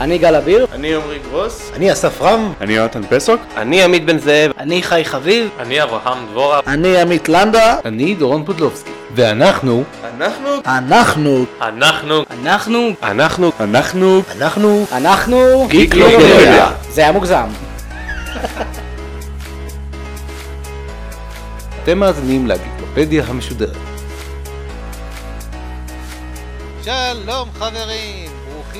אני גל אביר. אני עמרי גרוס. אני אסף רם. אני יונתן פסוק. אני עמית בן זאב. אני חי חביב. אני אברהם דבורה. אני עמית לנדה. אני דורון פודלובסקי. ואנחנו... אנחנו... אנחנו... אנחנו... אנחנו... אנחנו... אנחנו... אנחנו... אנחנו... זה היה מוגזם. אתם מאזינים לגיקלופדיה המשודרת. שלום חברים,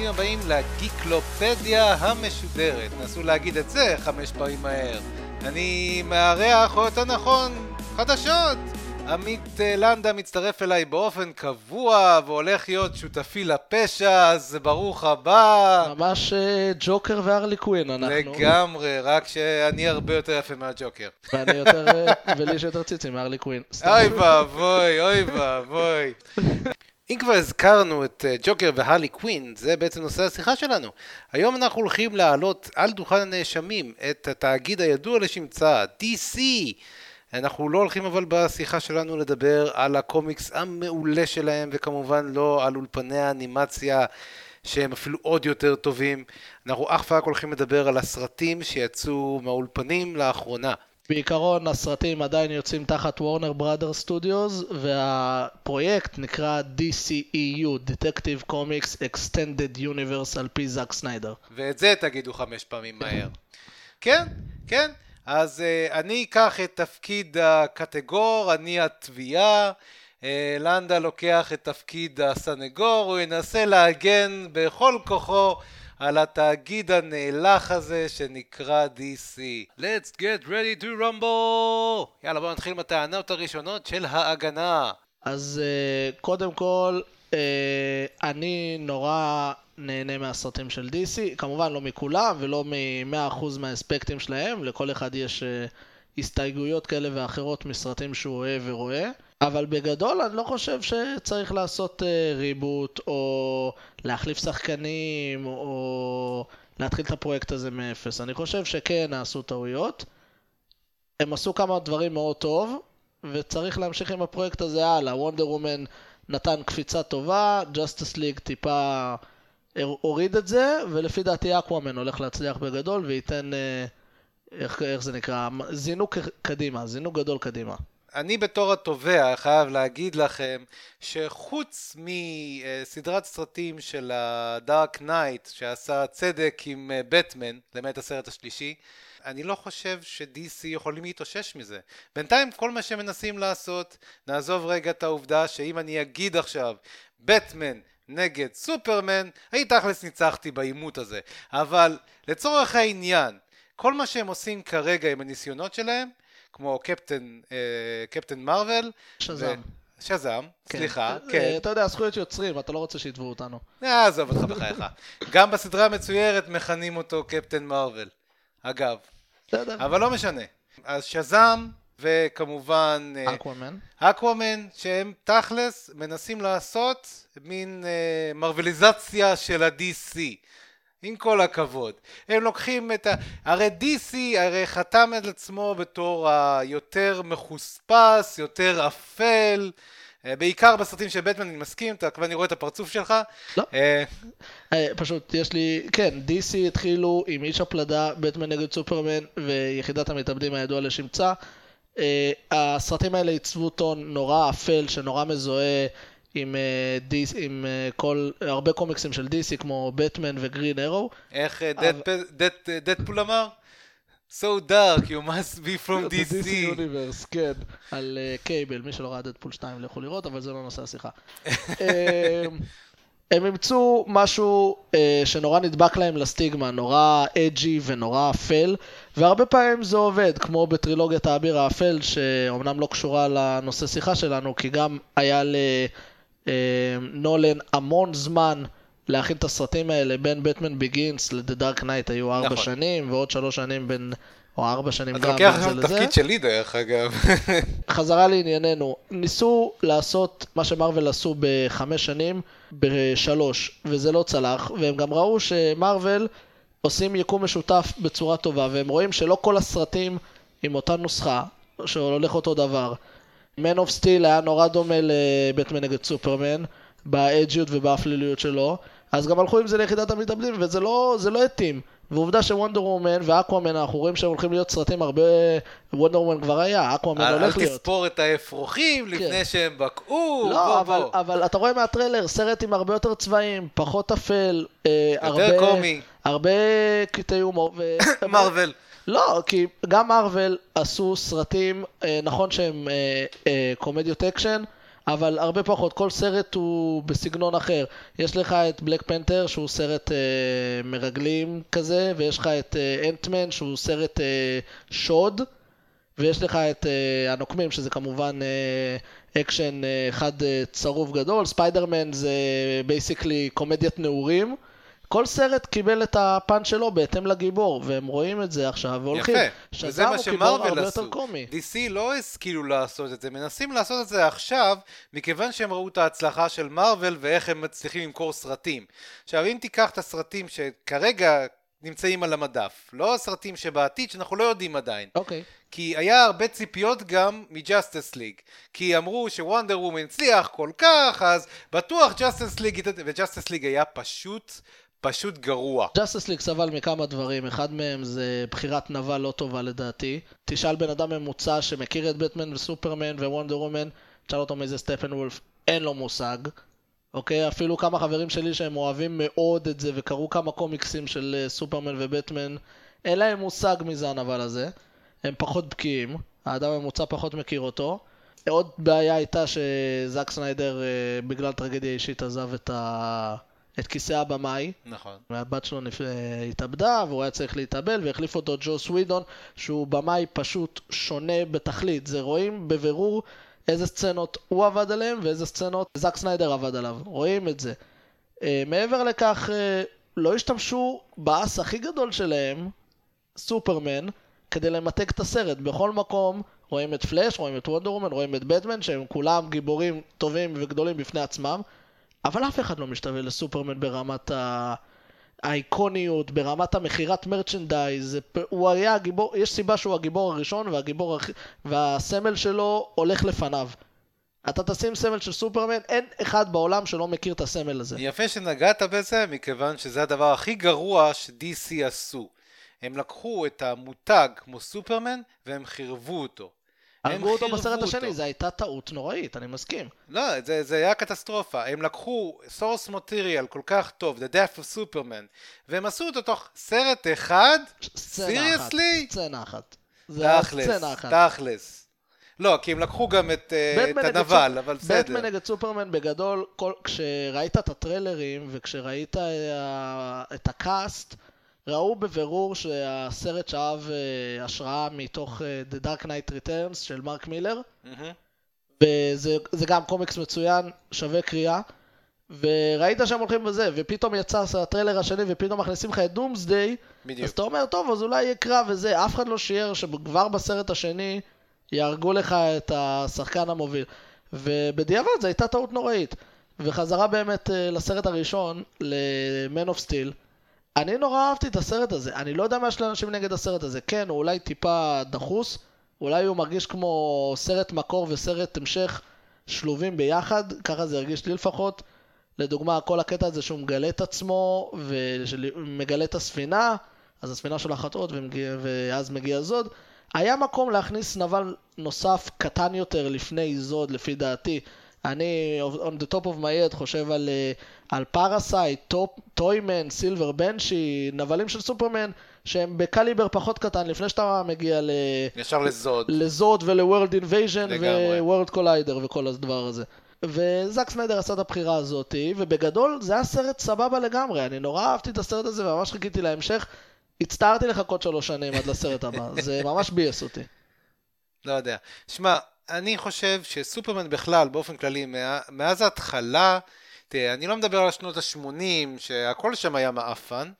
ברוכים הבאים לגיקלופדיה המשודרת. נסו להגיד את זה חמש פעמים מהר. אני מארח, או יותר נכון, חדשות. עמית לנדה מצטרף אליי באופן קבוע והולך להיות שותפי לפשע, אז ברוך הבא. ממש ג'וקר והרלי קווין אנחנו. לגמרי, רק שאני הרבה יותר יפה מהג'וקר. ואני יותר, ולי יש יותר ציצים מהרלי קווין. אוי ואבוי, אוי ואבוי. אם כבר הזכרנו את ג'וקר והרלי קווין, זה בעצם נושא השיחה שלנו. היום אנחנו הולכים להעלות על דוכן הנאשמים את התאגיד הידוע לשמצה, DC. אנחנו לא הולכים אבל בשיחה שלנו לדבר על הקומיקס המעולה שלהם, וכמובן לא על אולפני האנימציה שהם אפילו עוד יותר טובים. אנחנו אך ורק הולכים לדבר על הסרטים שיצאו מהאולפנים לאחרונה. בעיקרון הסרטים עדיין יוצאים תחת וורנר בראדר סטודיוס והפרויקט נקרא DCEU, Detective Comics Extended Universe על פי זאק סניידר. ואת זה תגידו חמש פעמים מהר. כן, כן. אז uh, אני אקח את תפקיד הקטגור, אני התביעה, uh, לנדה לוקח את תפקיד הסנגור, הוא ינסה להגן בכל כוחו על התאגיד הנאלח הזה שנקרא DC. Let's get ready to rumble! יאללה בואו נתחיל עם הטענות הראשונות של ההגנה. אז uh, קודם כל, uh, אני נורא נהנה מהסרטים של DC, כמובן לא מכולם ולא מ-100% מהאספקטים שלהם, לכל אחד יש uh, הסתייגויות כאלה ואחרות מסרטים שהוא אוהב ורואה, אבל בגדול אני לא חושב שצריך לעשות uh, ריבוט או להחליף שחקנים או להתחיל את הפרויקט הזה מאפס. אני חושב שכן נעשו טעויות, הם עשו כמה דברים מאוד טוב וצריך להמשיך עם הפרויקט הזה הלאה. Wonder Woman נתן קפיצה טובה, Justice League טיפה הוריד את זה, ולפי דעתי אקוואמן הולך להצליח בגדול וייתן, איך, איך זה נקרא, זינוק קדימה, זינוק גדול קדימה. אני בתור התובע חייב להגיד לכם שחוץ מסדרת סרטים של ה Dark Knight שעשה צדק עם בטמן, למעט הסרט השלישי, אני לא חושב ש-DC יכולים להתאושש מזה. בינתיים כל מה שמנסים לעשות, נעזוב רגע את העובדה שאם אני אגיד עכשיו, בטמן נגד סופרמן, אני תכלס ניצחתי בעימות הזה. אבל לצורך העניין, כל מה שהם עושים כרגע עם הניסיונות שלהם, כמו קפטן, אה, קפטן מרוויל, שזם. ו... שזם, כן. סליחה, אה, כן. אתה יודע, זכויות יוצרים, אתה לא רוצה שיתבעו אותנו. אה, עזוב אותך בחייך. גם בסדרה המצוירת מכנים אותו קפטן מרוויל. אגב. בסדר. אבל לא משנה. אז שזם, וכמובן... אקוואמן. אקוואמן, שהם תכלס מנסים לעשות מין אה, מרוויליזציה של ה-DC. עם כל הכבוד. הם לוקחים את ה... הרי DC הרי חתם על עצמו בתור היותר מחוספס, יותר אפל. בעיקר בסרטים של בטמן אני מסכים, אתה כבר אני רואה את הפרצוף שלך. לא. פשוט יש לי, כן, DC התחילו עם איש הפלדה, בטמן נגד סופרמן ויחידת המתאבדים הידוע לשמצה. הסרטים האלה עיצבו טון נורא אפל, שנורא מזוהה עם, דיס, עם כל, הרבה קומיקסים של DC כמו בטמן וגרין ארו. איך דדפול אמר? So dark, you must be from DC. DC Universe, כן. על קייבל, מי שלא ראה דדפול 2 לכו לראות, אבל זה לא נושא השיחה. הם אימצו משהו אה, שנורא נדבק להם לסטיגמה, נורא edgy ונורא אפל, והרבה פעמים זה עובד, כמו בטרילוגיית האביר האפל, שאומנם לא קשורה לנושא שיחה שלנו, כי גם היה לנולן המון זמן להכין את הסרטים האלה, בין Batman Begins ל The Dark Knight היו ארבע נכון. שנים, ועוד שלוש שנים בין... או ארבע שנים גם בין זה לזה. אתה לוקח תפקיד שלי דרך אגב. חזרה לענייננו, ניסו לעשות מה שמרוויל עשו בחמש שנים, בשלוש, וזה לא צלח, והם גם ראו שמרוויל עושים יקום משותף בצורה טובה, והם רואים שלא כל הסרטים עם אותה נוסחה, שהולך אותו דבר. Man of Steel היה נורא דומה לבטמן נגד סופרמן, באג'יות ובאפליליות שלו, אז גם הלכו עם זה ליחידת המתאבדים, וזה לא, לא התאים. ועובדה שוונדר וומן ואקוואמן, אנחנו רואים שהם הולכים להיות סרטים הרבה... Wonder Woman כבר היה, אקוואמן אל הולך אל להיות. תספור את האפרוחים לפני כן. שהם בקעו, לא, בוא אבל, בוא. אבל אתה רואה מהטריילר, סרט עם הרבה יותר צבעים, פחות אפל, אה, הרבה... יותר קומי. הרבה קטעי הומור. ו... מארוול. לא, כי גם מארוול עשו סרטים, אה, נכון שהם אה, אה, קומדיות אקשן, אבל הרבה פחות, כל סרט הוא בסגנון אחר. יש לך את Black Panther שהוא סרט אה, מרגלים כזה, ויש לך את אה, אנטמן שהוא סרט אה, שוד, ויש לך את אה, הנוקמים שזה כמובן אה, אקשן אה, אחד אה, צרוף גדול, ספיידרמן זה basically קומדיית נעורים. כל סרט קיבל את הפאנץ' שלו בהתאם לגיבור, והם רואים את זה עכשיו והולכים. יפה, וזה מה שמרוויל עשו. DC לא השכילו לעשות את זה, מנסים לעשות את זה עכשיו, מכיוון שהם ראו את ההצלחה של מארוול ואיך הם מצליחים למכור סרטים. עכשיו, אם תיקח את הסרטים שכרגע נמצאים על המדף, לא הסרטים שבעתיד, שאנחנו לא יודעים עדיין. אוקיי. כי היה הרבה ציפיות גם מ-Justice League. כי אמרו ש-Wonder Woman הצליח כל כך, אז בטוח Justice League, ו-Justice League היה פשוט, פשוט גרוע. Justice League סבל מכמה דברים, אחד מהם זה בחירת נבל לא טובה לדעתי. תשאל בן אדם ממוצע שמכיר את בטמן וסופרמן ו-Wonder Woman, תשאל אותו מי זה סטפנוולף, אין לו מושג. אוקיי? אפילו כמה חברים שלי שהם אוהבים מאוד את זה וקראו כמה קומיקסים של אה, סופרמן ובטמן, אין להם מושג מי זה הנבל הזה. הם פחות בקיאים, האדם הממוצע פחות מכיר אותו. עוד בעיה הייתה שזאק סניידר אה, בגלל טרגדיה אישית עזב את, ה... את כיסא הבמאי. נכון. והבת שלו נפ... התאבדה והוא היה צריך להתאבל והחליף אותו ג'ו סווידון שהוא במאי פשוט שונה בתכלית. זה רואים בבירור איזה סצנות הוא עבד עליהם ואיזה סצנות זאק סניידר עבד עליו. רואים את זה. uh, מעבר לכך uh, לא השתמשו באס הכי גדול שלהם סופרמן כדי למתג את הסרט. בכל מקום רואים את פלאש, רואים את וונדר רואים את בטמן שהם כולם גיבורים טובים וגדולים בפני עצמם אבל אף אחד לא משתווה לסופרמן ברמת ה... האיקוניות, ברמת המכירת מרצ'נדייז, הוא היה הגיבור, יש סיבה שהוא הגיבור הראשון והגיבור והסמל שלו הולך לפניו. אתה תשים סמל של סופרמן, אין אחד בעולם שלא מכיר את הסמל הזה. יפה שנגעת בזה, מכיוון שזה הדבר הכי גרוע ש-DC עשו. הם לקחו את המותג כמו סופרמן והם חירבו אותו. הרגו אותו בסרט. השני, זו הייתה טעות נוראית, אני מסכים. לא, זה, זה היה קטסטרופה. הם לקחו source material כל כך טוב, The Death of Superman, והם עשו אותו תוך סרט אחד? Seriously? סצנה אחת. תכלס. תכלס. לא, כי הם לקחו גם את, אה, את הנבל, אבל בסדר. בטמן נגד סופרמן בגדול, כל, כשראית את הטריילרים וכשראית אה, את הקאסט, ראו בבירור שהסרט שאב אה, השראה מתוך אה, The Dark Knight Returns של מרק מילר. וזה זה גם קומיקס מצוין, שווה קריאה. וראית שהם הולכים בזה, ופתאום יצא הטריילר השני, ופתאום מכניסים לך את דומסדיי, בדיוק. אז אתה אומר, טוב, אז אולי יהיה קרב וזה, אף אחד לא שיער שכבר בסרט השני יהרגו לך את השחקן המוביל. ובדיעבד זו הייתה טעות נוראית. וחזרה באמת אה, לסרט הראשון, ל-Man of Steel. אני נורא אהבתי את הסרט הזה, אני לא יודע מה יש לאנשים נגד הסרט הזה. כן, הוא אולי טיפה דחוס, אולי הוא מרגיש כמו סרט מקור וסרט המשך שלובים ביחד, ככה זה הרגיש לי לפחות. לדוגמה, כל הקטע הזה שהוא מגלה את עצמו ומגלה את הספינה, אז הספינה חטאות ומגיע, ואז מגיע זוד. היה מקום להכניס נבל נוסף קטן יותר לפני זוד, לפי דעתי. אני, on the top of my head, חושב על, אה, על Parasite, Toyman, Silver Banshee, נבלים של סופרמן, שהם בקליבר פחות קטן, לפני שאתה מגיע ל... ישר לזוד. לזוד ול-World Invasion לגמרי. ו-World Collider וכל הדבר הזה. וזאק סניידר עשה את הבחירה הזאתי, ובגדול זה היה סרט סבבה לגמרי, אני נורא אהבתי את הסרט הזה וממש חיכיתי להמשך. הצטערתי לחכות שלוש שנים עד לסרט הבא, זה ממש ביאס אותי. לא יודע. שמע, אני חושב שסופרמן בכלל, באופן כללי, מה- מאז ההתחלה, תראה, אני לא מדבר על שנות ה-80, שהכל שם היה מעפן,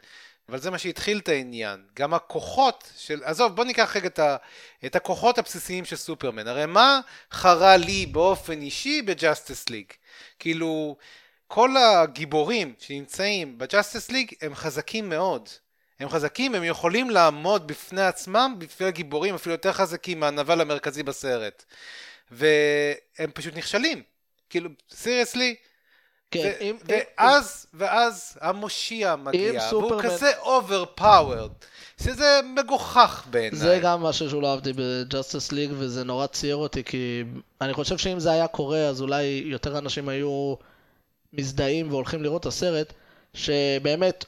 אבל זה מה שהתחיל את העניין. גם הכוחות של... עזוב, בוא ניקח רגע את, ה... את הכוחות הבסיסיים של סופרמן. הרי מה חרה לי באופן אישי ב-Justice League? כאילו, כל הגיבורים שנמצאים ב-Justice League הם חזקים מאוד. הם חזקים, הם יכולים לעמוד בפני עצמם, בפני הגיבורים אפילו יותר חזקים מהנבל המרכזי בסרט. והם פשוט נכשלים. כאילו, seriously, כן, ו- אם- ואז, ואז המושיע מגיע, והוא סופרמן- כזה overpowered, שזה מגוחך בעיניי. זה גם משהו שלא אהבתי ב-Justice League, וזה נורא ציער אותי, כי אני חושב שאם זה היה קורה, אז אולי יותר אנשים היו מזדהים והולכים לראות את הסרט, שבאמת,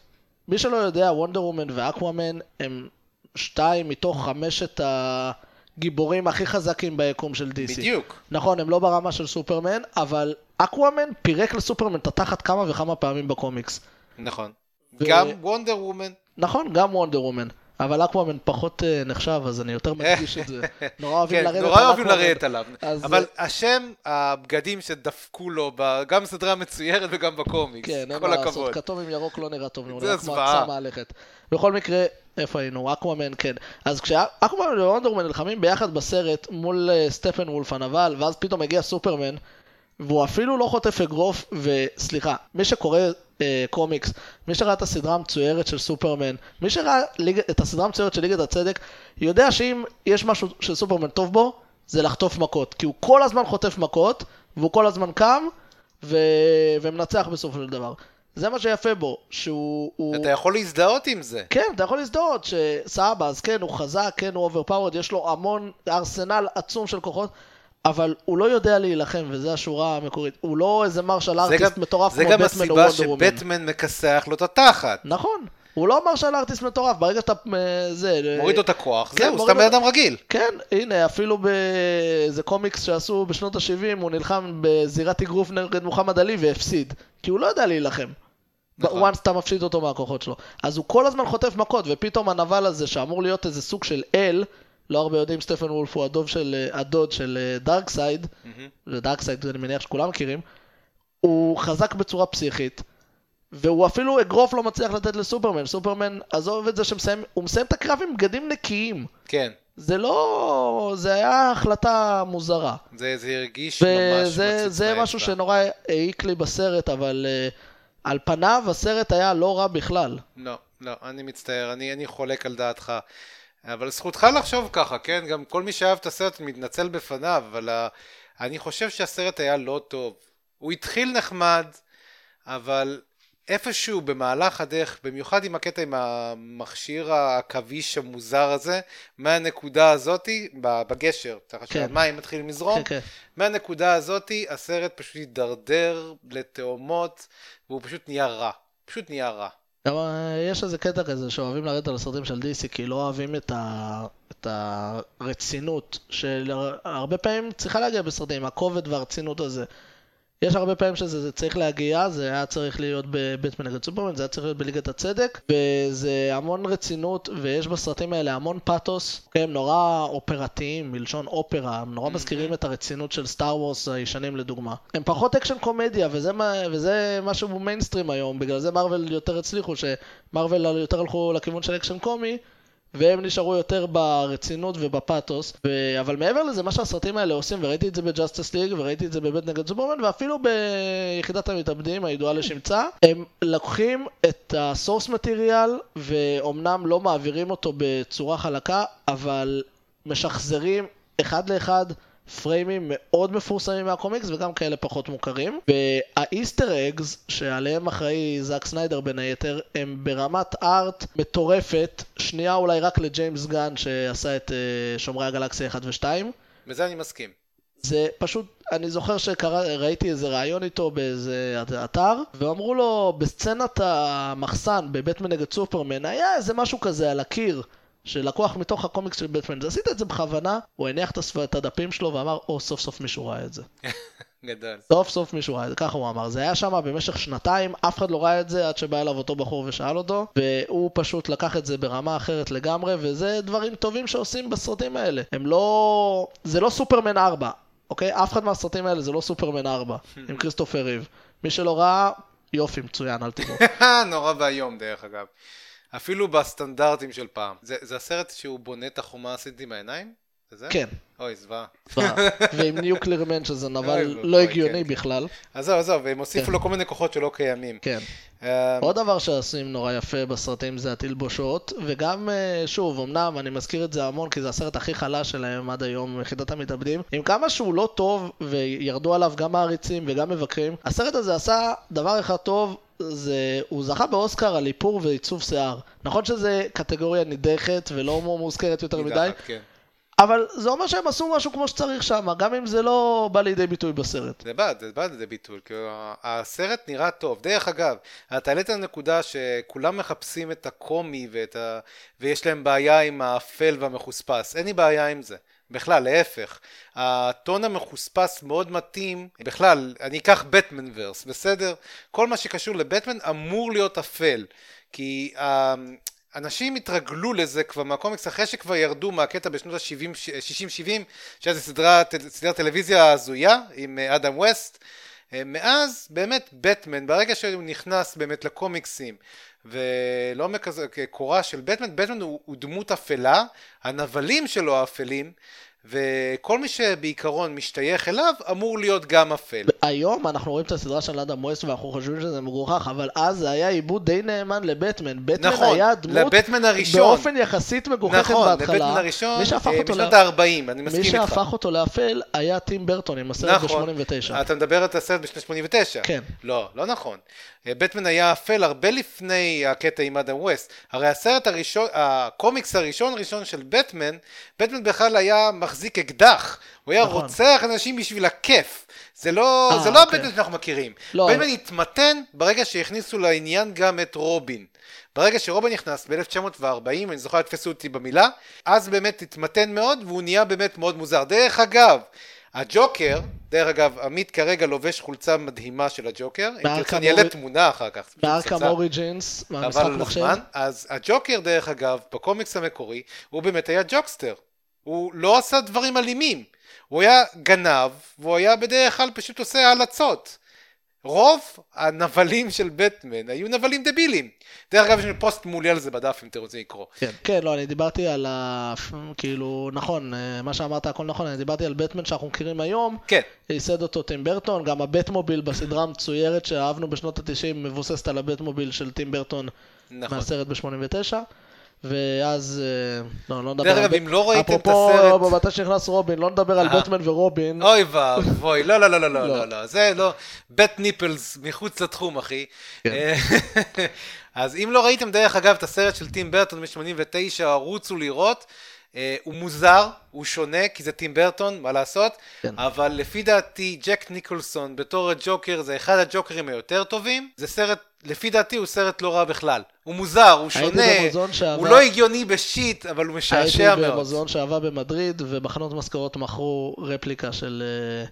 מי שלא יודע, Wonder Woman ואקוואמן הם שתיים מתוך חמשת הגיבורים הכי חזקים ביקום של DC. בדיוק. נכון, הם לא ברמה של סופרמן, אבל אקוואמן פירק לסופרמן את התחת כמה וכמה פעמים בקומיקס. נכון. ו- גם Wonder Woman. נכון, גם Wonder Woman. אבל אקוואמן פחות אה, נחשב, אז אני יותר מדגיש את זה. נורא אוהבים כן, לרדת נורא על אוהבים. לרדת עליו. אז, אבל אה, השם, הבגדים שדפקו לו, גם בסדרה מצוירת וגם בקומיקס. כן, אין מה לעשות. כתום עם ירוק לא נראה טוב, זה הוא נראה כמו זוועה. אצה מהלכת. בכל מקרה, איפה היינו? אקוואמן, כן. אז כשאקוואמן ו-Wonder Woman נלחמים ביחד בסרט מול אה, סטפנוולף הנבל, ואז פתאום מגיע סופרמן, והוא אפילו לא חוטף אגרוף, וסליחה, מי שקורא קומיקס, מי שראה את הסדרה המצוירת של סופרמן, מי שראה League, את הסדרה המצוירת של ליגת הצדק, יודע שאם יש משהו שסופרמן טוב בו, זה לחטוף מכות. כי הוא כל הזמן חוטף מכות, והוא כל הזמן קם, ו... ומנצח בסופו של דבר. זה מה שיפה בו, שהוא... הוא... אתה יכול להזדהות עם זה. כן, אתה יכול להזדהות שסבא, אז כן, הוא חזק, כן, הוא overpowered, יש לו המון ארסנל עצום של כוחות, אבל הוא לא יודע להילחם, וזו השורה המקורית. הוא לא איזה מרשל זה ארטיסט גם- מטורף זה כמו גם בטמן או הסיבה וונדר וומן. שבטמן מכסח לו את התחת. נכון, הוא לא מרשל ארטיסט מטורף, ברגע שאתה... אה, זה... מוריד לו את הכוח, כן, זהו, סתם בן אדם רגיל. כן, הנה, אפילו באיזה קומיקס שעשו בשנות ה-70, הוא נלחם בזירת אגרוף נגד מוחמד עלי והפסיד. כי הוא לא יודע להילחם. נכון. once אתה מפשיט אותו מהכוחות שלו. אז הוא כל הזמן חוטף מכות, ופתאום הנבל הזה, שאמור להיות איזה סוג של אל, לא הרבה יודעים, סטפן וולף הוא הדוב של, אה, הדוד של דארקסייד, ודארקסייד אני מניח שכולם מכירים, הוא חזק בצורה פסיכית. והוא אפילו אגרוף לא מצליח לתת לסופרמן. סופרמן, עזוב את זה שהוא מסיים את הקרב עם בגדים נקיים. כן, זה לא... זה היה החלטה מוזרה. זה זה הרגיש ממש וזה מצוץ זה משהו מהאצבע. שנורא העיק לי בסרט, אבל uh, על פניו הסרט היה לא רע בכלל. לא, לא, אני מצטער, אני, אני חולק על דעתך. אבל זכותך לחשוב ככה, כן? גם כל מי שאהב את הסרט מתנצל בפניו, אבל uh, אני חושב שהסרט היה לא טוב. הוא התחיל נחמד, אבל איפשהו במהלך הדרך, במיוחד עם הקטע עם המכשיר העכביש המוזר הזה, מהנקודה הזאתי, בגשר, ככה כן. שהמים מתחילים לזרום, כן, כן. מהנקודה הזאתי הסרט פשוט הידרדר לתאומות, והוא פשוט נהיה רע. פשוט נהיה רע. גם אה, יש איזה קטע כזה שאוהבים לרדת על הסרטים של DC, כי לא אוהבים את, ה... את הרצינות, שהרבה פעמים צריכה להגיע בסרטים, הכובד והרצינות הזה. יש הרבה פעמים שזה זה צריך להגיע, זה היה צריך להיות בבטמן נגד סופרמן, זה היה צריך להיות בליגת הצדק, וזה המון רצינות, ויש בסרטים האלה המון פאתוס, כן, הם נורא אופרתיים, מלשון אופרה, הם נורא מזכירים את הרצינות של Star Wars הישנים לדוגמה. הם פחות אקשן קומדיה, וזה, וזה משהו מיינסטרים היום, בגלל זה מרוויל יותר הצליחו, שמרוויל יותר הלכו לכיוון של אקשן קומי, והם נשארו יותר ברצינות ובפאתוס. ו... אבל מעבר לזה, מה שהסרטים האלה עושים, וראיתי את זה ב-Justice League, וראיתי את זה בבטמן נגד סופרמן, ואפילו ביחידת המתאבדים הידועה לשמצה, הם לוקחים את ה-source material, ואומנם לא מעבירים אותו בצורה חלקה, אבל משחזרים אחד לאחד. פריימים מאוד מפורסמים מהקומיקס וגם כאלה פחות מוכרים. וה-Easter eggs שעליהם אחראי זאק סניידר בין היתר הם ברמת art מטורפת. שנייה אולי רק לג'יימס גן שעשה את אה, שומרי הגלקסיה 1 ו-2 בזה אני מסכים. זה פשוט, אני זוכר שראיתי איזה ראיון איתו באיזה אתר, ואמרו לו, בסצנת המחסן בבטמן נגד סופרמן, היה איזה משהו כזה על הקיר, שלקוח מתוך הקומיקס של בטמן, אז עשית את זה בכוונה, הוא הניח את הספ- את הדפים שלו ואמר, או, סוף סוף מישהו ראה את זה. גדול. סוף סוף מישהו ראה את זה, ככה הוא אמר. זה היה שם במשך שנתיים, אף אחד לא ראה את זה עד שבא אליו אותו בחור ושאל אותו, והוא פשוט לקח את זה ברמה אחרת לגמרי, וזה דברים טובים שעושים בסרטים האלה. הם לא... זה לא סופרמן 4, אוקיי? אף אחד מהסרטים האלה זה לא סופרמן 4, עם כריסטופר ריב. מי שלא ראה, יופי, מצוין, אל תראו. נורא ואיום דרך אגב. אפילו בסטנדרטים של פעם. זה, זה הסרט שהוא בונה את החומה הסינית עם העיניים? זה? כן. אוי, זוועה. ב- ועם ניוקלרמן שזה נבל לא הגיוני כן. בכלל. עזוב, עזוב, והם הוסיפו כן. לו כל מיני כוחות שלא קיימים. כן. אה, עוד דבר שעושים נורא יפה בסרטים זה התלבושות, וגם, אה, שוב, אמנם אני מזכיר את זה המון, כי זה הסרט הכי חלש שלהם עד היום, יחידת המתאבדים, עם כמה שהוא לא טוב, וירדו עליו גם מעריצים וגם מבקרים, הסרט הזה עשה דבר אחד טוב, זה, הוא זכה באוסקר על איפור ועיצוב שיער. נכון שזה קטגוריה נידחת ולא מוזכרת יותר מדי, נידחת, כן. אבל זה אומר שהם עשו משהו כמו שצריך שם, גם אם זה לא בא לידי ביטוי בסרט. זה בא, זה בא לידי ביטוי, כי הסרט נראה טוב. דרך אגב, אתה העלית לנקודה שכולם מחפשים את הקומי ואת ה... ויש להם בעיה עם האפל והמחוספס. אין לי בעיה עם זה. בכלל, להפך. הטון המחוספס מאוד מתאים. בכלל, אני אקח בטמן ורס, בסדר? כל מה שקשור לבטמן אמור להיות אפל. כי אה, אנשים התרגלו לזה כבר מהקומיקס אחרי שכבר ירדו מהקטע בשנות ה-60-70 שהיה סדרה, סדרת טלוויזיה הזויה עם אה, אדם ווסט אה, מאז באמת בטמן ברגע שהוא נכנס באמת לקומיקסים ולא מכזה קורה של בטמן בטמן הוא, הוא דמות אפלה הנבלים שלו אפלים וכל מי שבעיקרון משתייך אליו אמור להיות גם אפל היום אנחנו רואים את הסדרה של אדם ווסט ואנחנו חושבים שזה מגוחך, אבל אז זה היה עיבוד די נאמן לבטמן. בטמן נכון, היה דמות לבטמן הראשון. באופן יחסית מגוחכת נכון, בהתחלה. לבטמן הראשון מי אה, ל- ה-40 אני מסכים מי איתך שהפך אותו לאפל היה טים ברטון עם הסרט נכון, ב-89. אתה מדבר על הסרט בשנת 89. כן. לא, לא נכון. בטמן היה אפל הרבה לפני הקטע עם אדם ווסט. הרי הסרט הראשון, הקומיקס הראשון ראשון של בטמן, בטמן בכלל היה מחזיק אקדח. הוא היה נכון. רוצח אנשים בשביל הכיף. זה לא, אה, זה לא אוקיי. הבטמן שאנחנו מכירים. לא, בטמן אבל- התמתן ברגע שהכניסו לעניין גם את רובין. ברגע שרובין נכנס ב-1940, אני זוכר, תפסו אותי במילה, אז באמת התמתן מאוד והוא נהיה באמת מאוד מוזר. דרך אגב, הג'וקר, דרך אגב, עמית כרגע לובש חולצה מדהימה של הג'וקר, אם תרצה אני אעלה תמונה אחר כך. פצצה. אוריג'ינס, מהמשחק מחשב. אז הג'וקר, דרך אגב, בקומיקס המקורי, הוא באמת היה jokester. הוא לא עשה דברים אלימים. הוא היה גנב, והוא היה בדרך כלל פשוט עושה הלצות. רוב הנבלים של בטמן היו נבלים דבילים. דרך אגב, יש לנו פוסט מעולה על זה בדף אם אתם רוצים לקרוא. כן, כן, לא, אני דיברתי על ה... כאילו, נכון, אה, מה שאמרת הכל נכון, אני דיברתי על בטמן שאנחנו מכירים היום, כן, ייסד אותו טים ברטון, גם הבטמוביל בסדרה המצוירת שאהבנו בשנות ה-90 מבוססת על הבטמוביל של טים ברטון נכון. מהסרט ב-89, ואז, אה, לא, לא נדבר דרך על... אגב, בט- אם לא ראיתם את אפרופו, הסרט... מתי שנכנס רובין, לא נדבר על אה. בטמן ורובין. אוי ואבוי, לא, לא, לא, לא, לא, לא. לא, לא, זה לא, בית ניפלס מחוץ לתחום, אחי. כן. אה, אז אם לא ראיתם, דרך אגב, את הסרט של טים ברטון מ-89, רוצו לראות. הוא מוזר, הוא שונה, כי זה טים ברטון, מה לעשות? כן. אבל לפי דעתי, ג'ק ניקולסון בתור הג'וקר זה אחד הג'וקרים היותר טובים. זה סרט, לפי דעתי הוא סרט לא רע בכלל. הוא מוזר, הוא הייתי שונה, שעבר- הוא לא הגיוני בשיט, אבל הוא משעשע הייתי מאוד. במוזיאון שעבר במדריד, ובחנות משכורות מכרו רפליקה של... אה,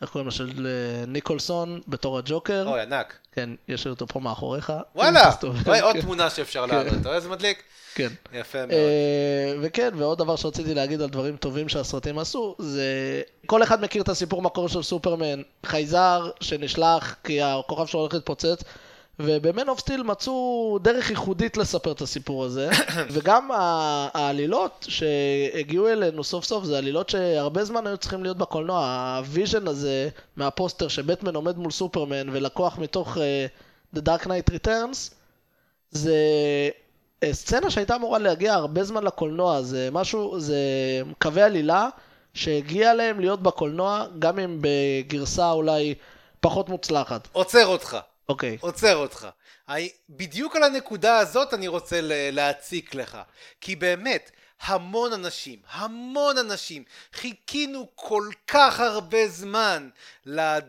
איך קוראים לה? של אה, ניקולסון בתור הג'וקר. אוי, ענק. כן, יש אותו פה מאחוריך. וואלה, אוי, עוד כן. תמונה שאפשר כן. להעלות, אתה רואה איזה מדליק? כן. יפה מאוד. אה, וכן, ועוד דבר שרציתי להגיד על דברים טובים שהסרטים עשו, זה... כל אחד מכיר את הסיפור מקור של סופרמן, חייזר שנשלח כי הכוכב שלו הולך להתפוצץ, וב-Man of Steel מצאו דרך ייחודית לספר את הסיפור הזה, וגם העלילות שהגיעו אלינו סוף סוף זה עלילות שהרבה זמן היו צריכים להיות בקולנוע, ה-vision הזה מהפוסטר שבטמן עומד מול סופרמן ולקוח מתוך uh, The Dark Knight Returns, זה אה, סצנה שהייתה אמורה להגיע הרבה זמן לקולנוע, זה משהו, זה קווי עלילה שהגיע להם להיות בקולנוע, גם אם בגרסה אולי פחות מוצלחת. עוצר אותך, אוקיי. עוצר אותך. בדיוק על הנקודה הזאת אני רוצה להציק לך. כי באמת, המון אנשים, המון אנשים, חיכינו כל כך הרבה זמן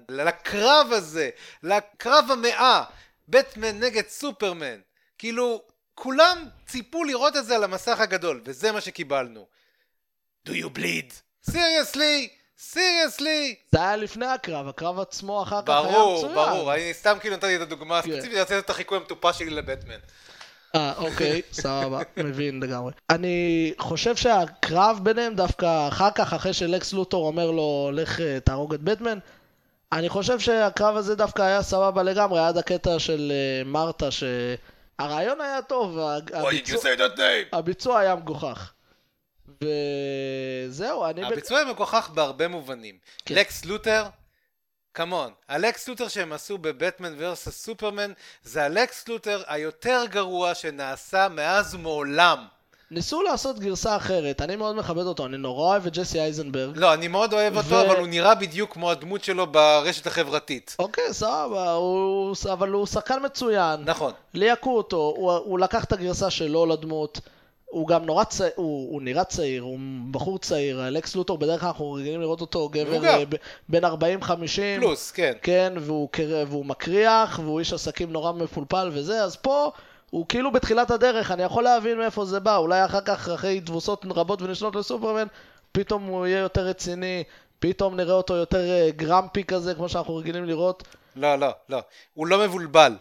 לקרב הזה, לקרב המאה, בטמן נגד סופרמן. כאילו, כולם ציפו לראות את זה על המסך הגדול, וזה מה שקיבלנו. Do you bleed? סיריוסלי? סיריוסלי? זה היה לפני הקרב, הקרב עצמו אחר כך היה ברור, מצוין. ברור, אני סתם כאילו נתתי את הדוגמה כן. הספציפית, רציתי את החיקוי המטופש שלי לבטמן. אה, אוקיי, סבבה, מבין לגמרי. אני חושב שהקרב ביניהם דווקא אחר כך, אחרי שלקס לוטור אומר לו, לך אה, תהרוג את בטמן, אני חושב שהקרב הזה דווקא היה סבבה לגמרי, עד הקטע של אה, מרתה, שהרעיון היה טוב? הביצוע היה מגוחך. וזהו, אני... בק- הביצוע מגוחך בהרבה מובנים. כן. לקס לותר, כמון. הלקס לותר שהם עשו בבטמן ורסס סופרמן, זה הלקס לותר היותר גרוע שנעשה מאז ומעולם. ניסו לעשות גרסה אחרת, אני מאוד מכבד אותו, אני נורא אוהב את ג'סי אייזנברג. לא, אני מאוד אוהב אותו, ו- אבל הוא נראה בדיוק כמו הדמות שלו ברשת החברתית. אוקיי, סבבה, הוא... אבל הוא שחקן מצוין. נכון. ליהקו אותו, הוא, הוא לקח את הגרסה שלו לדמות, הוא גם נורא צעיר, הוא, הוא נראה צעיר, הוא בחור צעיר, אלכס לוטור בדרך כלל אנחנו רגילים לראות אותו גבר. אה, ב- בין 40-50. פלוס, כן. כן, והוא, והוא מקריח, והוא איש עסקים נורא מפולפל וזה, אז פה הוא כאילו בתחילת הדרך, אני יכול להבין מאיפה זה בא, אולי אחר כך, אחרי תבוסות רבות ונשנות לסופרמן, פתאום הוא יהיה יותר רציני, פתאום נראה אותו יותר אה, גרמפי כזה, כמו שאנחנו רגילים לראות. לא, לא, לא. הוא לא מבולבל.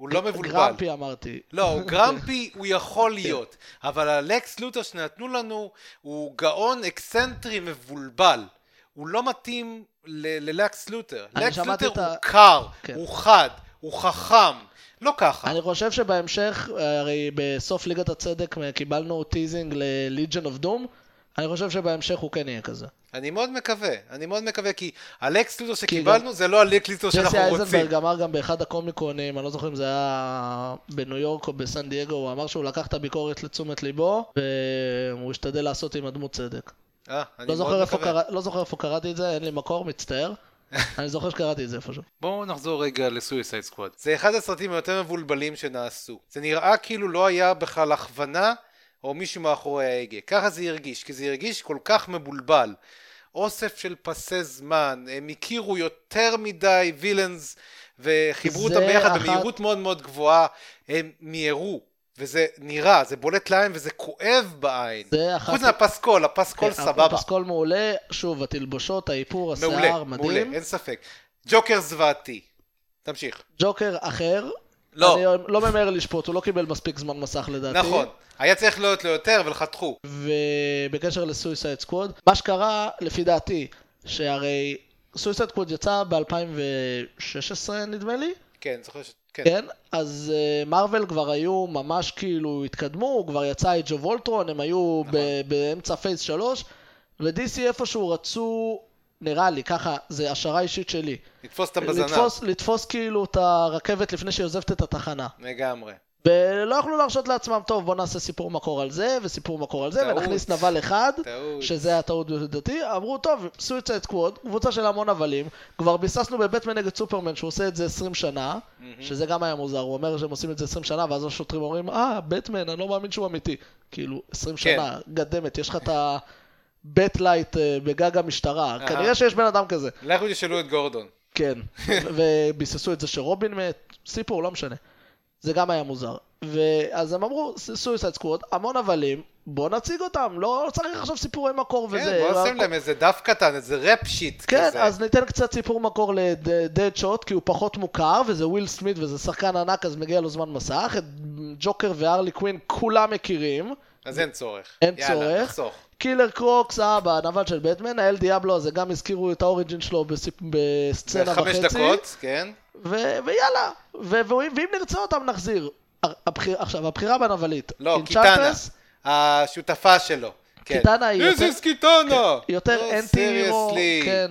הוא לא מבולבל. grumpy אמרתי. לא, הוא grumpy הוא יכול להיות, אבל הלקס לותר שנתנו לנו הוא גאון אקסנטרי מבולבל. הוא לא מתאים ללקס לותר. לקס לותר הוא ה- קר, כן. הוא חד, הוא חכם. לא ככה. אני חושב שבהמשך, הרי בסוף ליגת הצדק קיבלנו teasing ל-Legion of Doom, אני חושב שבהמשך הוא כן יהיה כזה. אני מאוד מקווה, אני מאוד מקווה, כי הלקס כי שקיבלנו זה לא הלקס ג'סי שאנחנו רוצים. אייזנברג אמר גם באחד הקומיקונים, אני לא זוכר אם זה היה בניו יורק או בסן דייגו, הוא אמר שהוא לקח את הביקורת לתשומת ליבו, והוא השתדל לעשות עם הדמות צדק. אה, אני לא זוכר, מאוד איפה מקווה. קרא, לא זוכר איפה קראתי את זה, אין לי מקור, מצטער. אני זוכר שקראתי את זה איפשהו. בואו נחזור רגע לסויסייד סקוואד. זה אחד הסרטים היותר מבולבלים שנעשו. זה נראה כאילו לא היה בכלל הכוונה או מישהו מאחורי ההגה. ככה זה הרגיש, כי זה הרגיש כל כך מבולבל. אוסף של פסי זמן, הם הכירו יותר מדי וילאנס וחיברו אותם ביחד אחת- במהירות מאוד מאוד גבוהה, הם מיהרו. וזה נראה, זה בולט לעין וזה כואב בעין. זה אחת... חוץ מהפסקול, הפסקול כן, סבבה. הפסקול מעולה, שוב, התלבושות, האיפור, מעולה, השיער, מעולה, מדהים. אין ספק. ג'וקר זוועתי. תמשיך. ג'וקר אחר, לא. אני לא ממהר לשפוט, הוא לא קיבל מספיק זמן מסך לדעתי. נכון. היה צריך להיות לו יותר, אבל חתכו. ובקשר ל Suicide Squad, מה שקרה, לפי דעתי, שהרי Suicide Squad יצא ב-2016 נדמה לי, כן, זוכר ש... כן. כן? אז מארוול כבר היו ממש כאילו התקדמו, כבר יצא Age of Ultron, הם היו נכון. באמצע Phase 3, ו-DC איפשהו רצו, נראה לי, ככה, זה השערה אישית שלי, לתפוס אותם בזנב. לתפוס, לתפוס כאילו את הרכבת לפני שהיא עוזבת את התחנה. לגמרי. ולא יכלו להרשות לעצמם, טוב, בוא נעשה סיפור מקור על זה, וסיפור מקור על זה, טעות. ונכניס נבל אחד, טעות. שזה הטעות לדעתי, אמרו, טוב, Suicide Squad, קבוצה של המון נבלים, כבר ביססנו בבטמן נגד סופרמן שהוא עושה את זה 20 שנה, שזה גם היה מוזר, הוא אומר שהם עושים את זה 20 שנה, ואז השוטרים אומרים, אה, בטמן, אני לא מאמין שהוא אמיתי. כאילו, 20 כן. שנה, גדמת, יש לך את ה Bat light אה, בגג המשטרה, אהה. כנראה שיש בן אדם כזה. לכו תשאלו את גורדון. כן, וביססו את זה שרובין מת, סיפור, לא משנה. זה גם היה מוזר. ואז הם אמרו, Suicide Squad, המון נבלים, בוא נציג אותם, לא צריך עכשיו סיפורי מקור וזה. כן, בוא נשים להם איזה דף קטן, איזה rap sheet כן, כזה. אז ניתן קצת סיפור מקור לדד שוט, כי הוא פחות מוכר, וזה וויל סמית וזה שחקן ענק, אז מגיע לו זמן מסך. את ג'וקר והרלי קווין כולם מכירים. אז אין צורך. אין יאללה, צורך. נחסוך. קילר קרוק, סבבה, הנבל של בטמן, האל דיאבלו הזה גם הזכירו את ה origin שלו בסיפ- בסצנה זה חמש וחצי. דקות, כן. ו- ויאללה, ו- ואם ואם נרצה אותם נחזיר. הבחיר, עכשיו, הבחירה בנבלית. לא, קיטנה. השותפה שלו. כן. קיטנה היא יותר- איזה קיטנה! היא יותר לא, אנטי הירו, seriously. כן.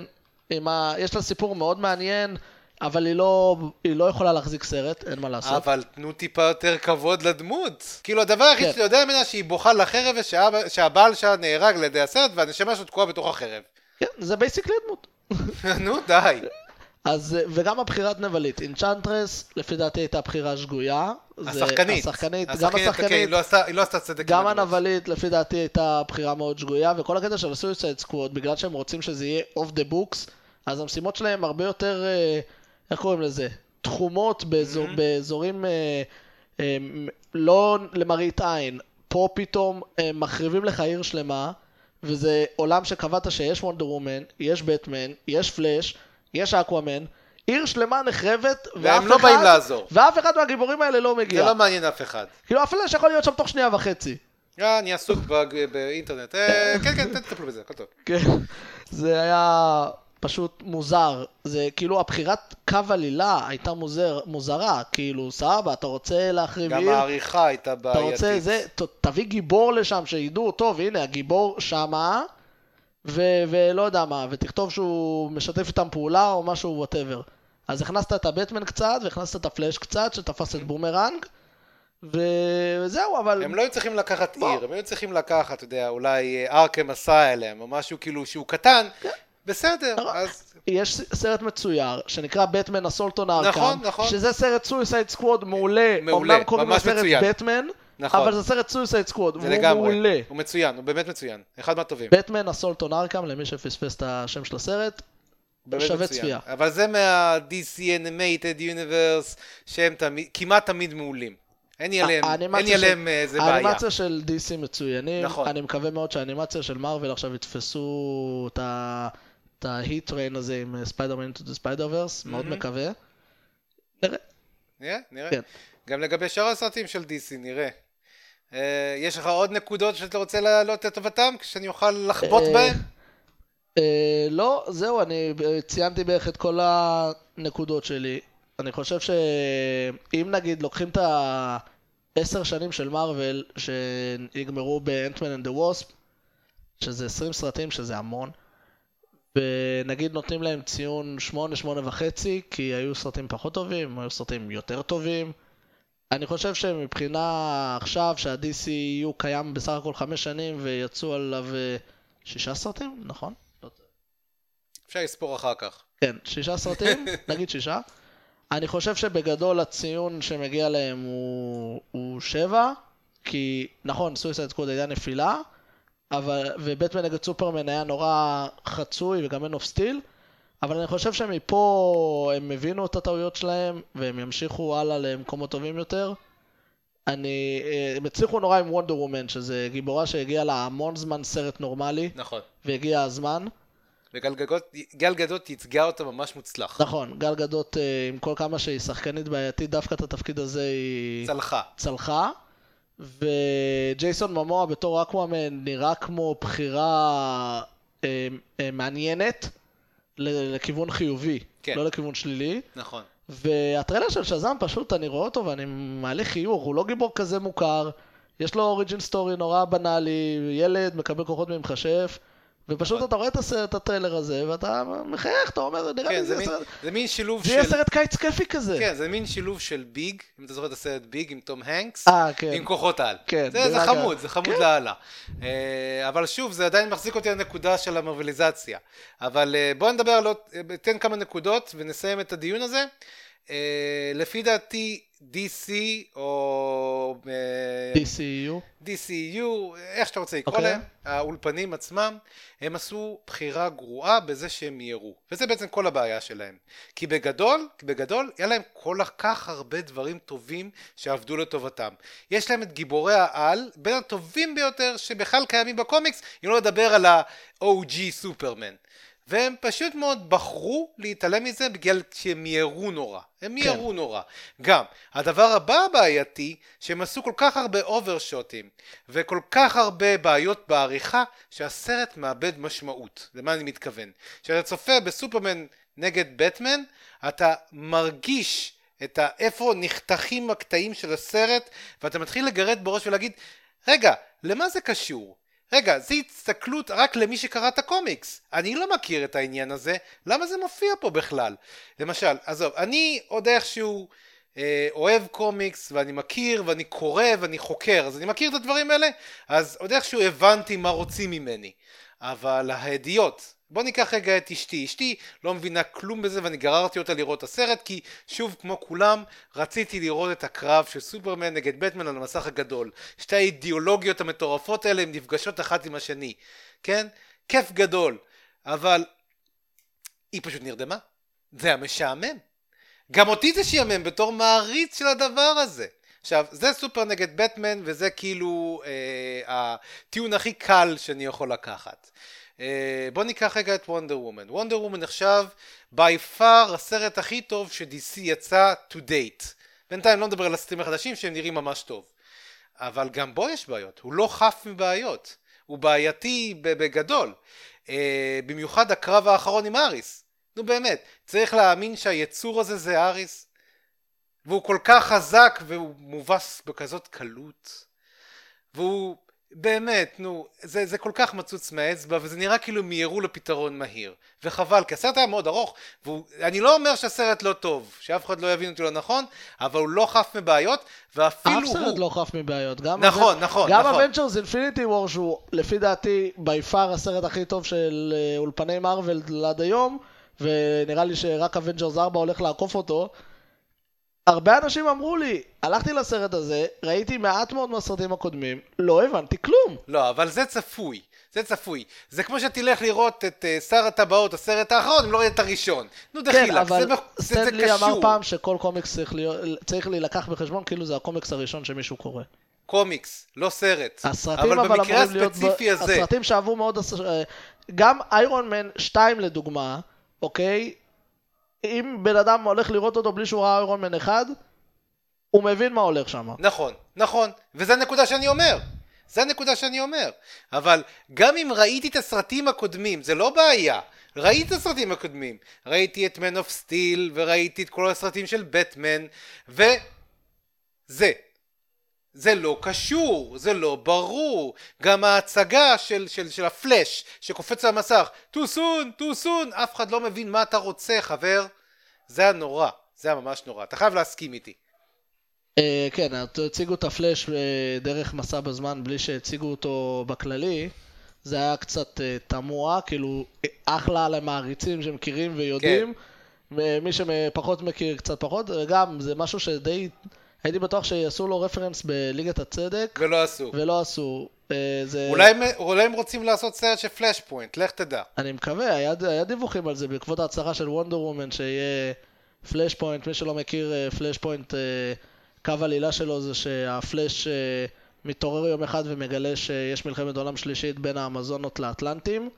ה... יש לה סיפור מאוד מעניין, אבל היא לא, היא לא יכולה להחזיק סרט, אין מה לעשות. אבל תנו טיפה יותר כבוד לדמות. כאילו הדבר היחיד כן. שאתה יודע ממנה שהיא בוכה לחרב ושהאבא- שהבעל שלה נהרג על ידי הסרט והנשמה שלו תקועה בתוך החרב. כן, זה basically הדמות. נו די. אז, וגם הבחירת נבלית, Enchantress, לפי דעתי הייתה בחירה שגויה. השחקנית. השחקנית, גם השחקנית, כן, השחקנית, היא לא עשתה- היא לא עשתה צדק. גם. הנבלית, לפי דעתי, הייתה בחירה מאוד שגויה, וכל הקטע של ה Suicide Squad, בגלל שהם רוצים שזה יהיה off the books, אז המשימות שלהם הרבה יותר, אה, איך קוראים לזה? תחומות באזור, Mm-hmm. באזורים אה, אה, לא למראית עין. פה פתאום אה, מחריבים לך עיר שלמה, וזה עולם שקבעת שיש וונדר וומן, יש בטמן, יש פלאש, יש אקוואמן. עיר שלמה נחרבת, ואף לא אחד, באים לעזור. ואף אחד מהגיבורים האלה לא זה מגיע. לא מעניין אף אחד. כאילו הפלאש יכול להיות שם תוך שנייה וחצי. אה, אני עסוק באינטרנט. אה, כן, כן, תטפלו בזה, הכל טוב. כן, זה היה פשוט מוזר. זה כאילו הבחירת קו עלילה הייתה מוזר, מוזרה. כאילו, סבבה, אתה רוצה להחריב גם עיר, העריכה הייתה אתה בעייתית. רוצה זה, ת, תביא גיבור לשם שידעו, טוב, הנה, הגיבור שמה, ו- ולא יודע מה, ותכתוב שהוא משתף איתם פעולה או משהו, whatever. אז הכנסת את הבטמן קצת, והכנסת את הפלאש קצת, שתפס את בומרנג, וזהו, אבל... הם לא היו צריכים לקחת בוא. עיר, הם היו צריכים לקחת, אתה יודע, אולי Arkham Asylum, או משהו כאילו שהוא קטן, בסדר, נכון. אז יש סרט מצויר שנקרא בטמן Assault on Arkham, נכון, נכון. שזה סרט Suicide Squad מעולה, מעולה, אמנם קוראים לסרט. בטמן, נכון. אבל זה סרט Suicide Squad, זה והוא לגמרי, מעולה. הוא מצוין, הוא באמת מצוין, אחד מהטובים, בטמן Assault on Arkham, למי שפספס את השם של הסרט, שווה. צפייה. אבל זה מה-DC Animated Universe, שהם תמיד, כמעט תמיד מעולים. אין לי עליהם, אין לי עליהם אה, איזה בעיה. האנימציה של DC מצוינים, נכון. אני מקווה מאוד שהאנימציה של מארוול עכשיו יתפסו את ה... את ה hit run הזה עם Spider-Man Into the Spider-Verse, מאוד. מקווה. נראה. נראה, נראה. כן. גם לגבי שאר הסרטים של DC, נראה. אה, יש לך עוד נקודות שאתה רוצה להעלות לטובתם, כשאני אוכל לחבוט אה, בהן? אה, לא, זהו, אני ציינתי בערך את כל הנקודות שלי. אני חושב שאם נגיד לוקחים את העשר שנים של מארוול שיגמרו ב Ant-Man and the Wasp, שזה 20 סרטים, שזה המון, ונגיד נותנים להם ציון 8, 8 וחצי, כי היו סרטים פחות טובים, היו סרטים יותר טובים. אני חושב שמבחינה עכשיו שה-DCU קיים בסך הכל חמש שנים ויצאו עליו אה, שישה סרטים, נכון? אפשר לספור אחר כך. כן, שישה סרטים, נגיד שישה. אני חושב שבגדול הציון שמגיע להם הוא, הוא שבע, כי נכון, סויסייד סקוד הייתה נפילה, אבל, ובטמן נגד סופרמן היה נורא חצוי וגם אין אוף סטיל, אבל אני חושב שמפה הם הבינו את הטעויות שלהם, והם ימשיכו הלאה למקומות טובים יותר. אני, אה, הם הצליחו נורא עם וונדר וומן, שזה גיבורה שהגיעה לה המון זמן סרט נורמלי, נכון. והגיע הזמן. וגל גדות, גל גדות ייצגה אותה ממש מוצלח. נכון, גל גדות, אה, עם כל כמה שהיא שחקנית בעייתית, דווקא את התפקיד הזה היא צלחה. צלחה. וג'ייסון ממוע בתור אקוואמן נראה כמו בחירה אה, אה, מעניינת לכיוון חיובי, כן. לא לכיוון שלילי. נכון. והטריילר של שזאם פשוט, אני רואה אותו ואני מעלה חיוך, הוא לא גיבור כזה מוכר, יש לו origin story נורא בנאלי, ילד מקבל כוחות ממכשף, ופשוט. אתה רואה את הטריילר הזה, ואתה מחייך, אתה אומר, נראה כן, לי זה זה סרט... זה מין שילוב זה של... יהיה סרט קיץ כיפי כזה. כן, זה מין שילוב של ביג, אם אתה זוכר את הסרט ביג עם תום הנקס, אה, כן. עם כוחות על. כן, זה, זה חמוד. זה חמוד. לאללה. אה, אבל שוב, זה עדיין מחזיק אותי לנקודה של המרוויליזציה. אבל אה, בואו נדבר על עוד, ניתן כמה נקודות ונסיים את הדיון הזה. אה, לפי דעתי, DC או... אה, DCU. DCU, איך שאתה רוצה לקרוא אוקיי. להם, האולפנים עצמם, הם עשו בחירה גרועה בזה שהם מיהרו. וזה בעצם כל הבעיה שלהם. כי בגדול, בגדול, היה להם כל כך הרבה דברים טובים שעבדו לטובתם. יש להם את גיבורי העל, בין הטובים ביותר שבכלל קיימים בקומיקס, אם לא לדבר על ה-OG סופרמן. והם פשוט מאוד בחרו להתעלם מזה בגלל שהם מיהרו נורא. הם מיהרו נורא. גם, הדבר הבא הבעייתי, שהם עשו כל כך הרבה אוברשוטים, וכל כך הרבה בעיות בעריכה, שהסרט מאבד משמעות. למה אני מתכוון? כשאתה צופה בסופרמן נגד בטמן, אתה מרגיש את ה... איפה נחתכים הקטעים של הסרט, ואתה מתחיל לגרד בראש ולהגיד, רגע, למה זה קשור? רגע, זו הסתכלות רק למי שקרא את הקומיקס. אני לא מכיר את העניין הזה, למה זה מופיע פה בכלל? למשל, עזוב, אני עוד איכשהו אה, אוהב קומיקס, ואני מכיר, ואני קורא, ואני חוקר, אז אני מכיר את הדברים האלה, אז עוד איכשהו הבנתי מה רוצים ממני. אבל הידיעות, בוא ניקח רגע את אשתי, אשתי לא מבינה כלום בזה ואני גררתי אותה לראות את הסרט כי שוב כמו כולם רציתי לראות את הקרב של סופרמן נגד בטמן על המסך הגדול. שתי האידיאולוגיות המטורפות האלה הן נפגשות אחת עם השני. כן? כיף גדול. אבל היא פשוט נרדמה. זה היה משעמם. גם אותי זה שיאמם בתור מעריץ של הדבר הזה. עכשיו זה סופר נגד בטמן וזה כאילו אה, הטיעון הכי קל שאני יכול לקחת בוא ניקח רגע את וונדר וומן. וונדר וומן נחשב by far הסרט הכי טוב ש-DC יצא to date. בינתיים לא נדבר על הסרטים החדשים שהם נראים ממש טוב. אבל גם בו יש בעיות, הוא לא חף מבעיות. הוא בעייתי בגדול. אה, במיוחד הקרב האחרון עם אריס. נו באמת, צריך להאמין שהיצור הזה זה אריס? והוא כל כך חזק והוא מובס בכזאת קלות. והוא באמת, נו, זה, זה כל כך מצוץ מהאצבע וזה נראה כאילו מיהרו לפתרון מהיר. וחבל, כי הסרט היה מאוד ארוך, ואני לא אומר שהסרט לא טוב, שאף אחד לא יבין אותי לא נכון, אבל הוא לא חף מבעיות, ואפילו אף הוא... סרט לא חף מבעיות. גם נכון, אבנ- נכון, גם נכון. Avengers Infinity War, שהוא לפי דעתי by far הסרט הכי טוב של אה, אולפני מארוול עד היום, ונראה לי שרק Avengers 4 הולך לעקוף אותו. הרבה אנשים אמרו לי, הלכתי לסרט הזה, ראיתי מעט מאוד מהסרטים הקודמים, לא הבנתי כלום. לא, אבל זה צפוי. זה צפוי. זה כמו שתלך לראות את uh, שר הטבעות, הסרט האחרון, אם לא ראית את הראשון. נו כן, דחילק, אבל זה, זה, זה סטנלי קשור. אמר פעם שכל קומיקס צריך, להיות, צריך להילקח בחשבון כאילו זה הקומיקס הראשון שמישהו קורא. קומיקס, לא סרט. הסרטים אבל אבל במקרה אמורים להיות... הספציפי הזה, הסרטים שאהבו מאוד... אה, גם איירון מן 2 לדוגמה, אוקיי? אם בן אדם הולך לראות אותו בלי שהוא ראה איירון מן 1, הוא מבין מה הולך שם. נכון, נכון, וזה הנקודה שאני אומר. זה הנקודה שאני אומר. אבל גם אם ראיתי את הסרטים הקודמים, זה לא בעיה. ראיתי את הסרטים הקודמים. ראיתי את Man of Steel, וראיתי את כל הסרטים של בטמן, וזה. זה לא קשור, זה לא ברור. גם ההצגה של, של, של הפלאש שקופץ על המסך, too soon, too soon, אף אחד לא מבין מה אתה רוצה, חבר. זה היה נורא, זה היה ממש נורא. אתה חייב להסכים איתי. אה, כן, הציגו את הפלאש אה, דרך מסע בזמן בלי שהציגו אותו בכללי. זה היה קצת אה, תמוה, כאילו אחלה למעריצים שמכירים ויודעים. כן. מי שפחות מכיר קצת פחות, וגם זה משהו שדי... הייתי בטוח שיעשו לו רפרנס בליגת הצדק, ולא עשו. ולא עשו. אה, זה... אולי, אולי הם רוצים לעשות סרט של Flashpoint, לך תדע. אני מקווה, היה, היה דיווחים על זה בעקבות ההצהרה של וונדר וומן שיהיה Flashpoint, מי שלא מכיר אה, Flashpoint, אה, קו עלילה שלו זה שהפלאש אה, מתעורר יום אחד ומגלה שיש מלחמת עולם שלישית בין האמזונות לאטלנטים.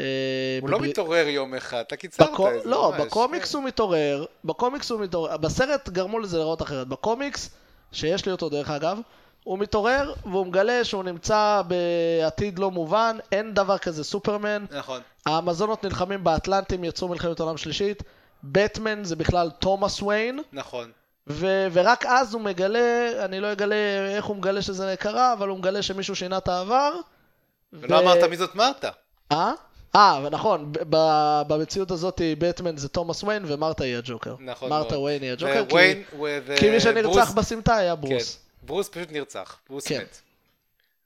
אה, הוא לא מתעורר יום אחד, אתה קיצרת. את זה. לא. בקומיקס הוא מתעורר, בקומיקס הוא מתעורר, בסרט גרמו לזה לראות אחרת. בקומיקס, שיש לי אותו דרך אגב, הוא מתעורר והוא מגלה שהוא נמצא בעתיד לא מובן, אין דבר כזה סופרמן. נכון. האמזונות נלחמים באטלנטים, יצאו מלחמת עולם שלישית. בטמן זה בכלל תומאס ויין, נכון. ו- ורק אז הוא מגלה, אני לא אגלה איך הוא מגלה שזה קרה, אבל הוא מגלה שמישהו שינה את העבר. ולא אמרת מי זאת מרתה. אה? אה, נכון, ב- במציאות הזאת בטמן זה תומאס ויין ומרתה היא הג'וקר. נכון מרתה מאוד. ויין היא הג'וקר, כי- וויין, ו- כי מי שנרצח ברוס- בסמטה היה ברוס. כן, ברוס פשוט נרצח, ברוס כן. מת.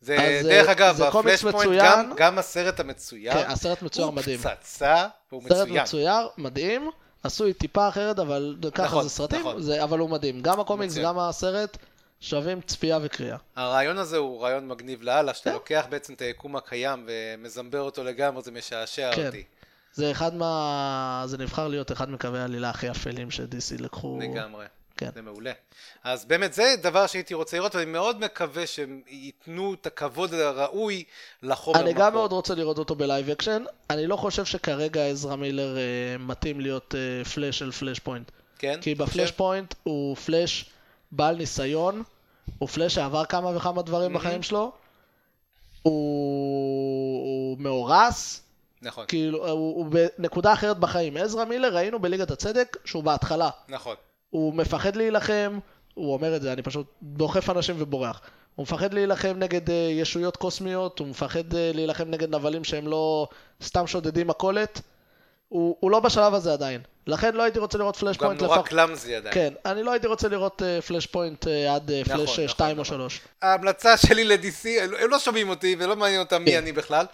זה, אז, דרך אה, אגב, זה קומיקס ה Flashpoint. גם, גם הסרט המצויר, כן, הסרט מצויר הוא מדהים. פצצה, והוא סרט מצוין. מצויר, מדהים, עשוי טיפה אחרת, אבל ככה נכון, זה סרטים, נכון. זה, אבל הוא מדהים. גם הקומיקס. גם הסרט, שווים צפייה וקריאה. הרעיון הזה הוא רעיון מגניב לאללה, שאתה כן. לוקח בעצם את היקום הקיים ומזמבר אותו לגמרי, זה משעשע כן. אותי. זה אחד מה... זה נבחר להיות אחד מקווי העלילה הכי אפלים ש-DC לקחו. לגמרי. כן. זה מעולה. אז באמת זה דבר שהייתי רוצה לראות, ואני מאוד מקווה שהם ייתנו את הכבוד הראוי לחומר אני מקור. גם מאוד רוצה לראות אותו ב live action. אני לא חושב שכרגע עזרא מילר אה, מתאים להיות אה, פלאש של Flashpoint. כן? כי בפלאש? פוינט הוא פלאש בעל ניסיון, הוא פלאש שעבר כמה וכמה דברים בחיים שלו, הוא, הוא מאורס, נכון, כאילו הוא, הוא בנקודה אחרת בחיים. עזרא מילר ראינו בליגת הצדק שהוא בהתחלה. נכון. הוא מפחד להילחם, הוא אומר את זה, אני פשוט דוחף אנשים ובורח. הוא מפחד להילחם נגד uh, ישויות קוסמיות, הוא מפחד uh, להילחם נגד נבלים שהם לא סתם שודדים מכולת. הוא, הוא לא בשלב הזה עדיין. לכן לא הייתי רוצה לראות פלאש הוא גם point נורא לפח... clumsy עדיין. כן, אני לא הייתי רוצה לראות Flashpoint אה, עד אה, נכון, פלאש נכון, 2 או נכון. 3. ההמלצה שלי ל-DC, הם לא שומעים אותי ולא מעניין אותם מי כן. אני בכלל,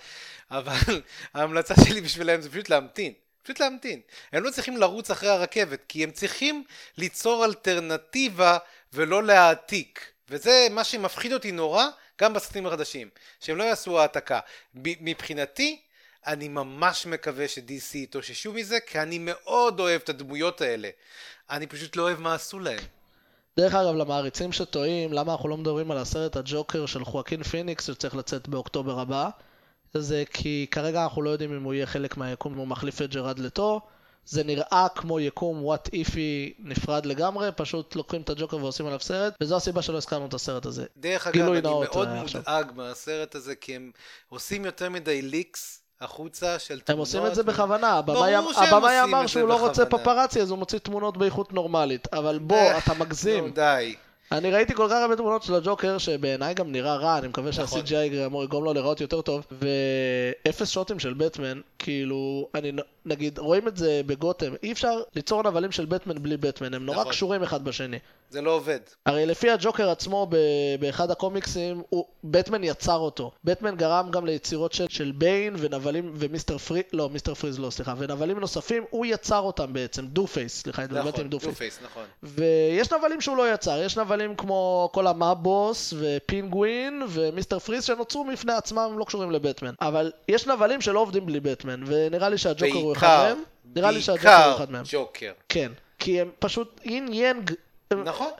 אבל ההמלצה שלי בשבילם זה פשוט להמתין. פשוט להמתין. הם לא צריכים לרוץ אחרי הרכבת, כי הם צריכים ליצור אלטרנטיבה ולא להעתיק. וזה מה שמפחיד אותי נורא, גם בסרטים החדשים. שהם לא יעשו העתקה. מבחינתי, אני ממש מקווה ש-DC יתאוששו מזה, כי אני מאוד אוהב את הדמויות האלה. אני פשוט לא אוהב מה עשו להם. דרך אגב, למעריצים שטועים, למה אנחנו לא מדברים על הסרט הג'וקר של חואקין פיניקס שצריך לצאת באוקטובר הבא? זה כי כרגע אנחנו לא יודעים אם הוא יהיה חלק מהיקום, הוא מחליף את ג'רד לטו. זה נראה כמו יקום what if-י נפרד לגמרי, פשוט לוקחים את הג'וקר ועושים עליו סרט, וזו הסיבה שלא הזכרנו את הסרט הזה. דרך אגב, אני מאוד עכשיו. מודאג מהסרט הזה, כי הם עושים יותר מדי ליקס החוצה של תמונות. הם עושים את זה בכוונה, הבמאי אמר שהוא לא רוצה. פפרצי אז הוא מוציא תמונות באיכות נורמלית, אבל בוא, אה, אתה מגזים. נו, די. אני ראיתי כל כך הרבה תמונות של הג'וקר, שבעיניי גם נראה רע, אני מקווה נכון. שה-CGI אמור לגרום לו להיראות יותר טוב, ואפס שוטים של בטמן, כאילו, אני נגיד, רואים את זה בגותם, אי אפשר ליצור נבלים של בטמן בלי בטמן, הם נורא נכון. קשורים אחד בשני. זה לא עובד. הרי לפי הג'וקר עצמו ב- באחד הקומיקסים, הוא, בטמן יצר אותו. בטמן גרם גם ליצירות של, של ביין ונבלים ומיסטר פריז, לא, מיסטר פריז לא, סליחה, ונבלים נוספים, הוא יצר אותם בעצם, טו פייס, סליחה, התבלבלתי נכון, עם טו פייס. נכון. ויש נבלים שהוא לא יצר, יש נבלים כמו כל המאבוס ופינגווין ומיסטר פריז שנוצרו מפני עצמם, הם לא קשורים לבטמן. אבל יש נבלים שלא עובדים בלי בטמן, ונראה לי שהג'וקר הוא אחד בעיקר, מהם. נראה לי שהג'וקר הוא בעיקר אחד מהם. ג'וקר. כן, כי הם פשוט יין יאנג. נכון.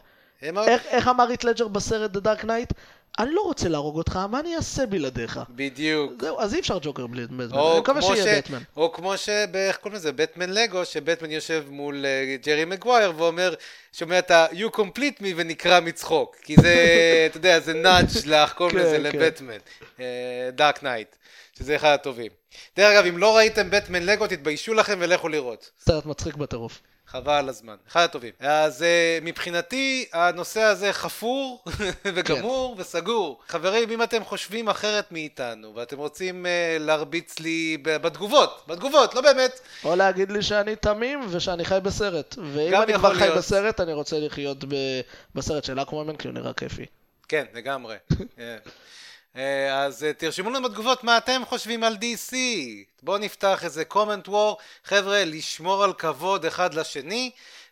איך, איך אמר הית' לדג'ר בסרט The Dark Knight? אני לא רוצה להרוג אותך, מה אני אעשה בלעדיך? בדיוק. זהו, אז אי אפשר ג'וקר בלי בטמן. אני מקווה שיהיה ש... בטמן. או כמו ש... איך קוראים לזה? בטמן לגו, שבטמן יושב מול אה, ג'רי מגווייר ואומר, שומע את ה- you complete me ונקרע מצחוק. כי זה, אתה יודע, זה נאג' לך, קוראים כן, לזה כן. לבטמן. Dark Knight. שזה אחד הטובים. דרך אגב, אם לא ראיתם בטמן לגו, תתביישו לכם ולכו לראות. סרט מצחיק בטירוף. חבל על הזמן. אחד הטובים. אז אה, מבחינתי, הנושא הזה חפור וגמור וסגור. חברים, אם אתם חושבים אחרת מאיתנו, ואתם רוצים אה, להרביץ לי בתגובות, בתגובות, לא באמת, או להגיד לי שאני תמים ושאני חי בסרט. ואם אני כבר חי. בסרט, אני רוצה לחיות ב- בסרט של אקוומן, כי הוא נראה כיפי. כן, לגמרי. אה, אז אה, תרשמו לנו בתגובות מה אתם חושבים על DC. בואו נפתח איזה comment war. חבר'ה, לשמור על כבוד אחד לשני,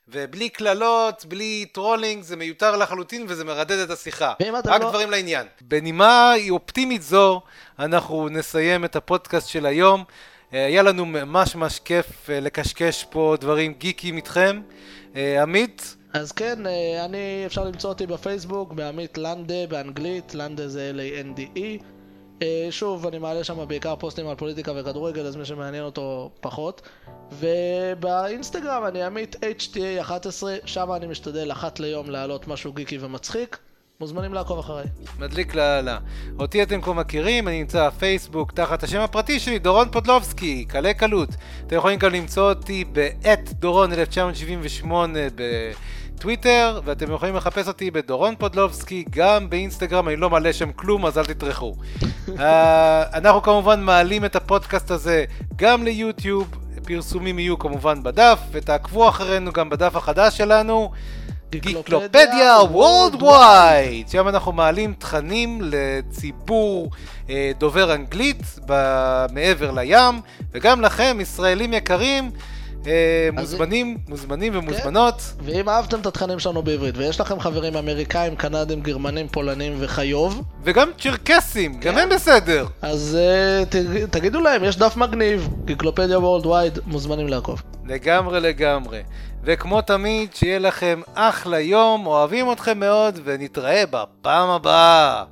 ובלי קללות, בלי trolling, זה מיותר לחלוטין וזה מרדד את השיחה. רק לא- דברים לעניין. בנימה אופטימית זו, אנחנו נסיים את הפודקאסט של היום. אה, היה לנו ממש ממש כיף לקשקש פה דברים גיקיים איתכם. עמית, אז כן, אה, אני, אפשר למצוא אותי בפייסבוק, בעמית לנדה, באנגלית, לנדה זה L-A-N-D-E. אה, שוב, אני מעלה שם בעיקר פוסטים על פוליטיקה וכדורגל, אז מי שמעניין אותו פחות. ובאינסטגרם אני עמית HTA11, שם אני משתדל אחת ליום להעלות משהו גיקי ומצחיק. מוזמנים לעקוב אחריי. מדליק לאללה. אותי אתם כבר מכירים, אני נמצא בפייסבוק תחת השם הפרטי שלי, דורון פודלובסקי, קלה קלות. אתם יכולים גם למצוא אותי ב-at דורון 1978 בטוויטר, ואתם יכולים לחפש אותי בדורון פודלובסקי, גם באינסטגרם, אני לא מעלה שם כלום, אז אל תטרחו. uh, אנחנו כמובן מעלים את הפודקאסט הזה גם ליוטיוב, פרסומים יהיו כמובן בדף, ותעקבו אחרינו גם בדף החדש שלנו. גיקלופדיה וורלדווייד, שם אנחנו מעלים תכנים לציבור אה, דובר אנגלית ב- מעבר לים, וגם לכם, ישראלים יקרים, אה, מוזמנים, מוזמנים ומוזמנות. ואם אהבתם את התכנים שלנו בעברית, ויש לכם חברים אמריקאים, קנדים, גרמנים, פולנים וחיוב, וגם צ'רקסים, גם הם בסדר. אז uh, ת, תגידו להם, יש דף מגניב, גיקלופדיה וורלדווייד, מוזמנים לעקוב. לגמרי לגמרי. וכמו תמיד, שיהיה לכם אחלה יום, אוהבים אתכם מאוד, ונתראה בפעם הבאה.